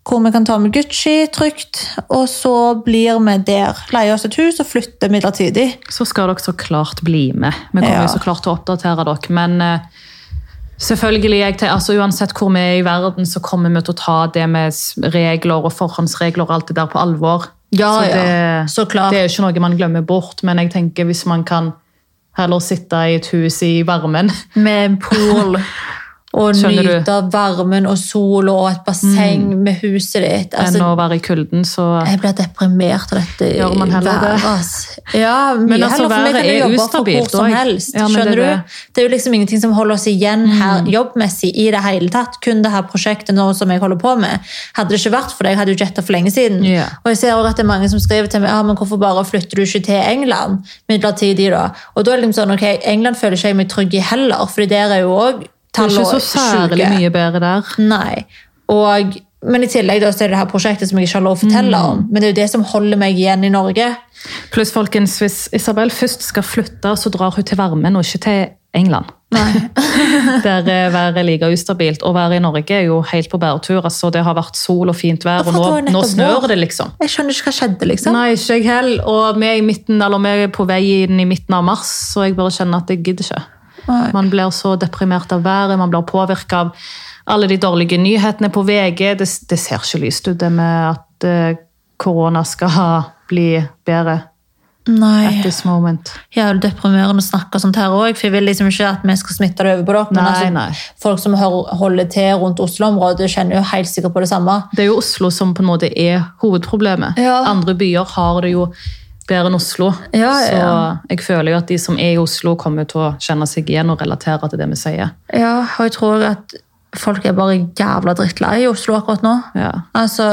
S1: Hvor vi kan ta med Gucci trygt. Og så blir vi der. Leier oss et hus og flytter midlertidig.
S2: Så skal dere så klart bli med. Vi kommer
S1: Ja.
S2: så klart til å oppdatere dere, men eh, selvfølgelig, jeg, altså, uansett hvor vi er i verden, så kommer vi til å ta det med regler og forhåndsregler og alt det der på alvor.
S1: Ja,
S2: så
S1: ja.
S2: det,
S1: Så klart.
S2: det er jo ikke noe man glemmer bort, men jeg tenker hvis man kan heller sitte i et hus i varmen
S1: Med en pool og nyte varmen og sol og et basseng med huset ditt.
S2: Enn
S1: Altså,
S2: å være i kulden, så
S1: jeg blir deprimert av dette
S2: Gjør man heller det?
S1: været, ass. Ja, mye
S2: Men altså,
S1: heller, for
S2: meg
S1: kan
S2: jeg
S1: jobbe for hvor som helst.
S2: Ja, skjønner det
S1: du?
S2: det. Mm.
S1: Er jo liksom ingenting som holder oss igjen her jobbmessig i det hele tatt. Kun det her prosjektet nå som jeg holder på med. Hadde det ikke vært for det, jeg hadde jo jetta for lenge siden.
S2: Yeah.
S1: Og jeg ser også at det er mange som skriver til meg ja, men hvorfor bare flytter du ikke til England midlertidig da? Og da er det liksom sånn, ok, England føler ikke jeg meg trygg i heller, for der er jo også
S2: det er ikke så særlig mye bedre der.
S1: Nei. Og, men i tillegg da, så er det her prosjektet som jeg ikke har lov å fortelle
S2: Mm.
S1: om. Men det er jo det som holder meg igjen i Norge.
S2: Pluss, folkens, hvis Isabel først skal flytte, så drar hun til varmen og ikke til England. Der eh, været like ustabilt. Å være i Norge er jo helt på bæretur. Altså, det har vært sol og fint vær, og nå, nå snør det, liksom.
S1: Jeg skjønner ikke hva skjedde, liksom.
S2: Nei, ikke jeg heller. Og vi er, i midten, eller vi er på vei inn i midten av mars, så jeg bare kjenner at jeg gidder ikke. Man blir så deprimert av været, man blir påvirka av alle de dårlige nyhetene på VG. Det, det ser ikke lyst ut, det med at eh, korona skal bli bedre
S1: Nei.
S2: at this moment.
S1: Ja, det er deprimerende å snakke sånt her òg, for jeg vil liksom ikke at vi skal smitte det over på dere. Men
S2: Nei,
S1: altså,
S2: nei.
S1: folk som holder til rundt Oslo-området, kjenner jo helt sikkert på det samme.
S2: Det er jo Oslo som på en måte er hovedproblemet.
S1: Ja.
S2: Andre byer har det jo bedre enn Oslo.
S1: Ja, ja,
S2: Så jeg føler jo at de som er i Oslo, kommer til å kjenne seg igjen og relatere til det vi sier.
S1: Ja, og jeg tror at folk er bare jævla drittlei i Oslo akkurat nå.
S2: Ja.
S1: Altså,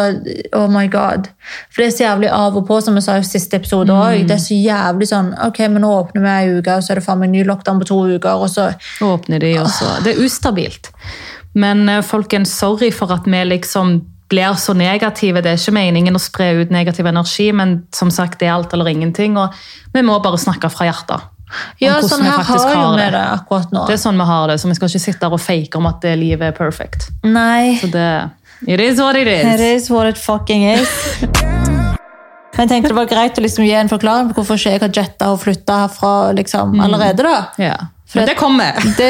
S1: oh my god. For det er så jævlig av og på, som jeg sa i siste episode også. Det er så jævlig sånn, ok, men nå åpner vi ei uke, og så er det faen meg ny lockdown på to uker, og så...
S2: åpner de også. Det er ustabilt. Men eh, folkens, sorry for at vi liksom blir så negative. Det er ikke meningen å spre ut negativ energi, men som sagt, det er alt eller ingenting. Og vi må bare snakke fra hjertet.
S1: Ja, sånn her har jo vi
S2: det.
S1: det akkurat nå.
S2: Det er sånn vi har det, så vi skal ikke sitte der og fake om at det livet er perfect.
S1: Nei,
S2: Så det It is what it is.
S1: it
S2: is.
S1: what it fucking is. Men jeg tenkte det var greit å liksom gi en forklaring på hvorfor ikke jeg har jetta og flytta herfra liksom, allerede. da.
S2: Ja. Men det kommer.
S1: Det,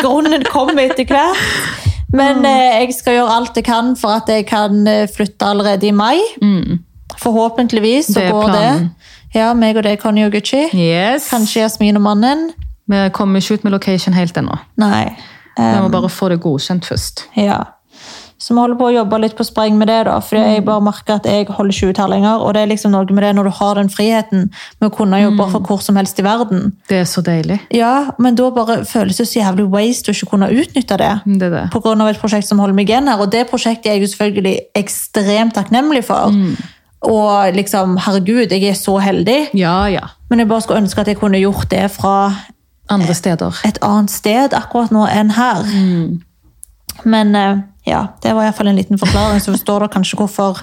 S1: grunnen kommer etter hvert. Men eh, jeg skal gjøre alt jeg kan for at jeg kan eh, flytte allerede i mai. Forhåpentligvis så
S2: Det
S1: går
S2: planen.
S1: det. Ja, meg og deg, Conny og Gucci.
S2: Yes.
S1: Kanskje Jasmin og mannen.
S2: Vi kommer ikke ut med location helt ennå.
S1: Nei.
S2: Vi
S1: Eh,
S2: må bare få det godkjent først.
S1: ja. Så vi holder på å jobbe litt på spreng med det, da. Fordi jeg bare merker at jeg holder ikke ut her lenger. Og det er liksom noe med det når du har den friheten med å kunne jobbe for hvor som helst i verden.
S2: Det er så deilig.
S1: Ja, men da bare føles det så jævlig waste å ikke kunne utnytte det.
S2: Det er det.
S1: På grunn av et prosjekt som holder meg igjen her. Og det prosjektet er jeg jo selvfølgelig ekstremt takknemlig for. Og liksom, herregud, jeg er så heldig.
S2: Ja, ja.
S1: Men jeg bare skulle ønske at jeg kunne gjort det fra
S2: Andre steder.
S1: et annet sted akkurat nå enn her. Men eh, ja, det var iallfall en liten forklaring, så forstår dere kanskje hvorfor.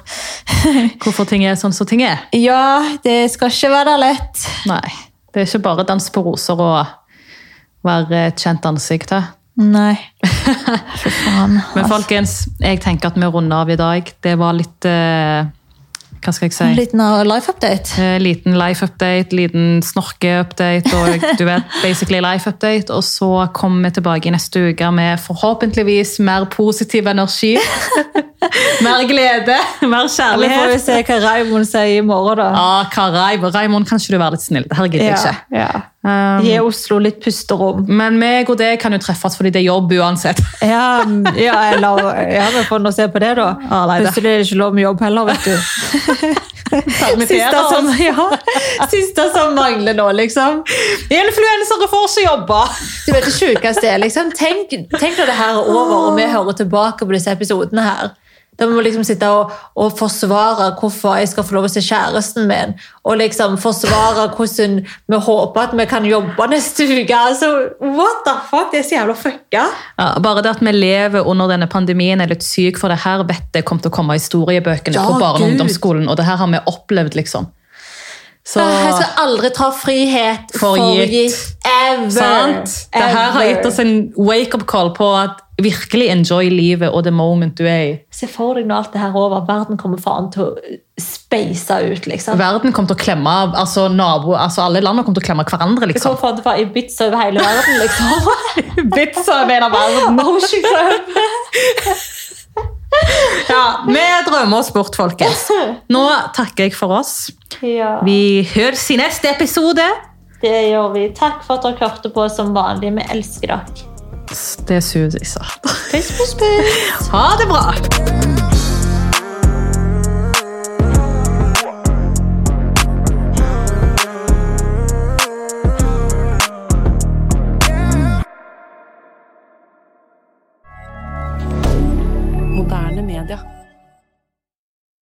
S2: Hvorfor ting er sånn som ting er.
S1: Ja, det skal ikke være lett.
S2: Nei. Det er ikke bare dans på roser og være et kjent ansikt. her.
S1: Nei. Fy faen.
S2: Men folkens, jeg tenker at vi runder av i dag. Det var litt eh, Hva skal jeg si?
S1: En liten uh, life update.
S2: Eh, liten life-update, liten snorke-update og du vet, basically life-update. Og så kommer vi tilbake i neste uke med forhåpentligvis mer positiv energi. mer glede, mer kjærlighet.
S1: Vi får jo se hva Raymond sier i morgen, da.
S2: Ah, hva Raymond, Raymond, kan ikke du være litt snill? Det her gidder jeg ikke.
S1: ja.
S2: Um,
S1: Gi Oslo litt pusterom.
S2: Men meg og det kan jo treffes fordi det er jobb uansett.
S1: Ja, ja, eller, ja vi får nå se på det, da.
S2: Ah, nei, det-
S1: Plutselig er det ikke lov med jobb heller, vet du. Siste som, ja, siste som mangler nå, liksom.
S2: Influensere får ikke jobbe!
S1: Du vet det sjukeste er liksom, tenk, tenk når det her er over og vi hører tilbake på disse episodene her. Da må liksom sitte og, og forsvare hvorfor jeg skal få lov å se kjæresten min. Og liksom forsvare hvordan vi håper at vi kan jobbe neste uke. Altså, what the fuck? Det er så jævla fucka.
S2: Ja, bare det at vi lever under denne pandemien er litt syk, for det her vet jeg kommer til å komme i historiebøkene
S1: Ja,
S2: på barne- og ungdomsskolen, og det her har vi opplevd, liksom. Så,
S1: Jeg skal aldri ta frihet
S2: For gitt.
S1: Ever.
S2: sant? Det her har gitt oss en wake-up call på at virkelig enjoy livet og the moment du er i.
S1: Se for deg når alt det her er over. Verden kommer faen til å speise ut, liksom.
S2: Verden kommer til å klemme altså nabo, altså alle landene kommer til å klemme hverandre,
S1: Det
S2: liksom.
S1: kommer faen til å være i over hele verden, liksom.
S2: Ibiza over av verden. Ja, vi drømmer oss bort, folkens. Nå takker jeg for oss.
S1: Ja,
S2: Vi høres i neste episode.
S1: det gjør vi. Takk for at dere hørte på som vanlig. Vi elsker dere.
S2: Det suger, sa
S1: Puss, puss, puss.
S2: Ha det bra!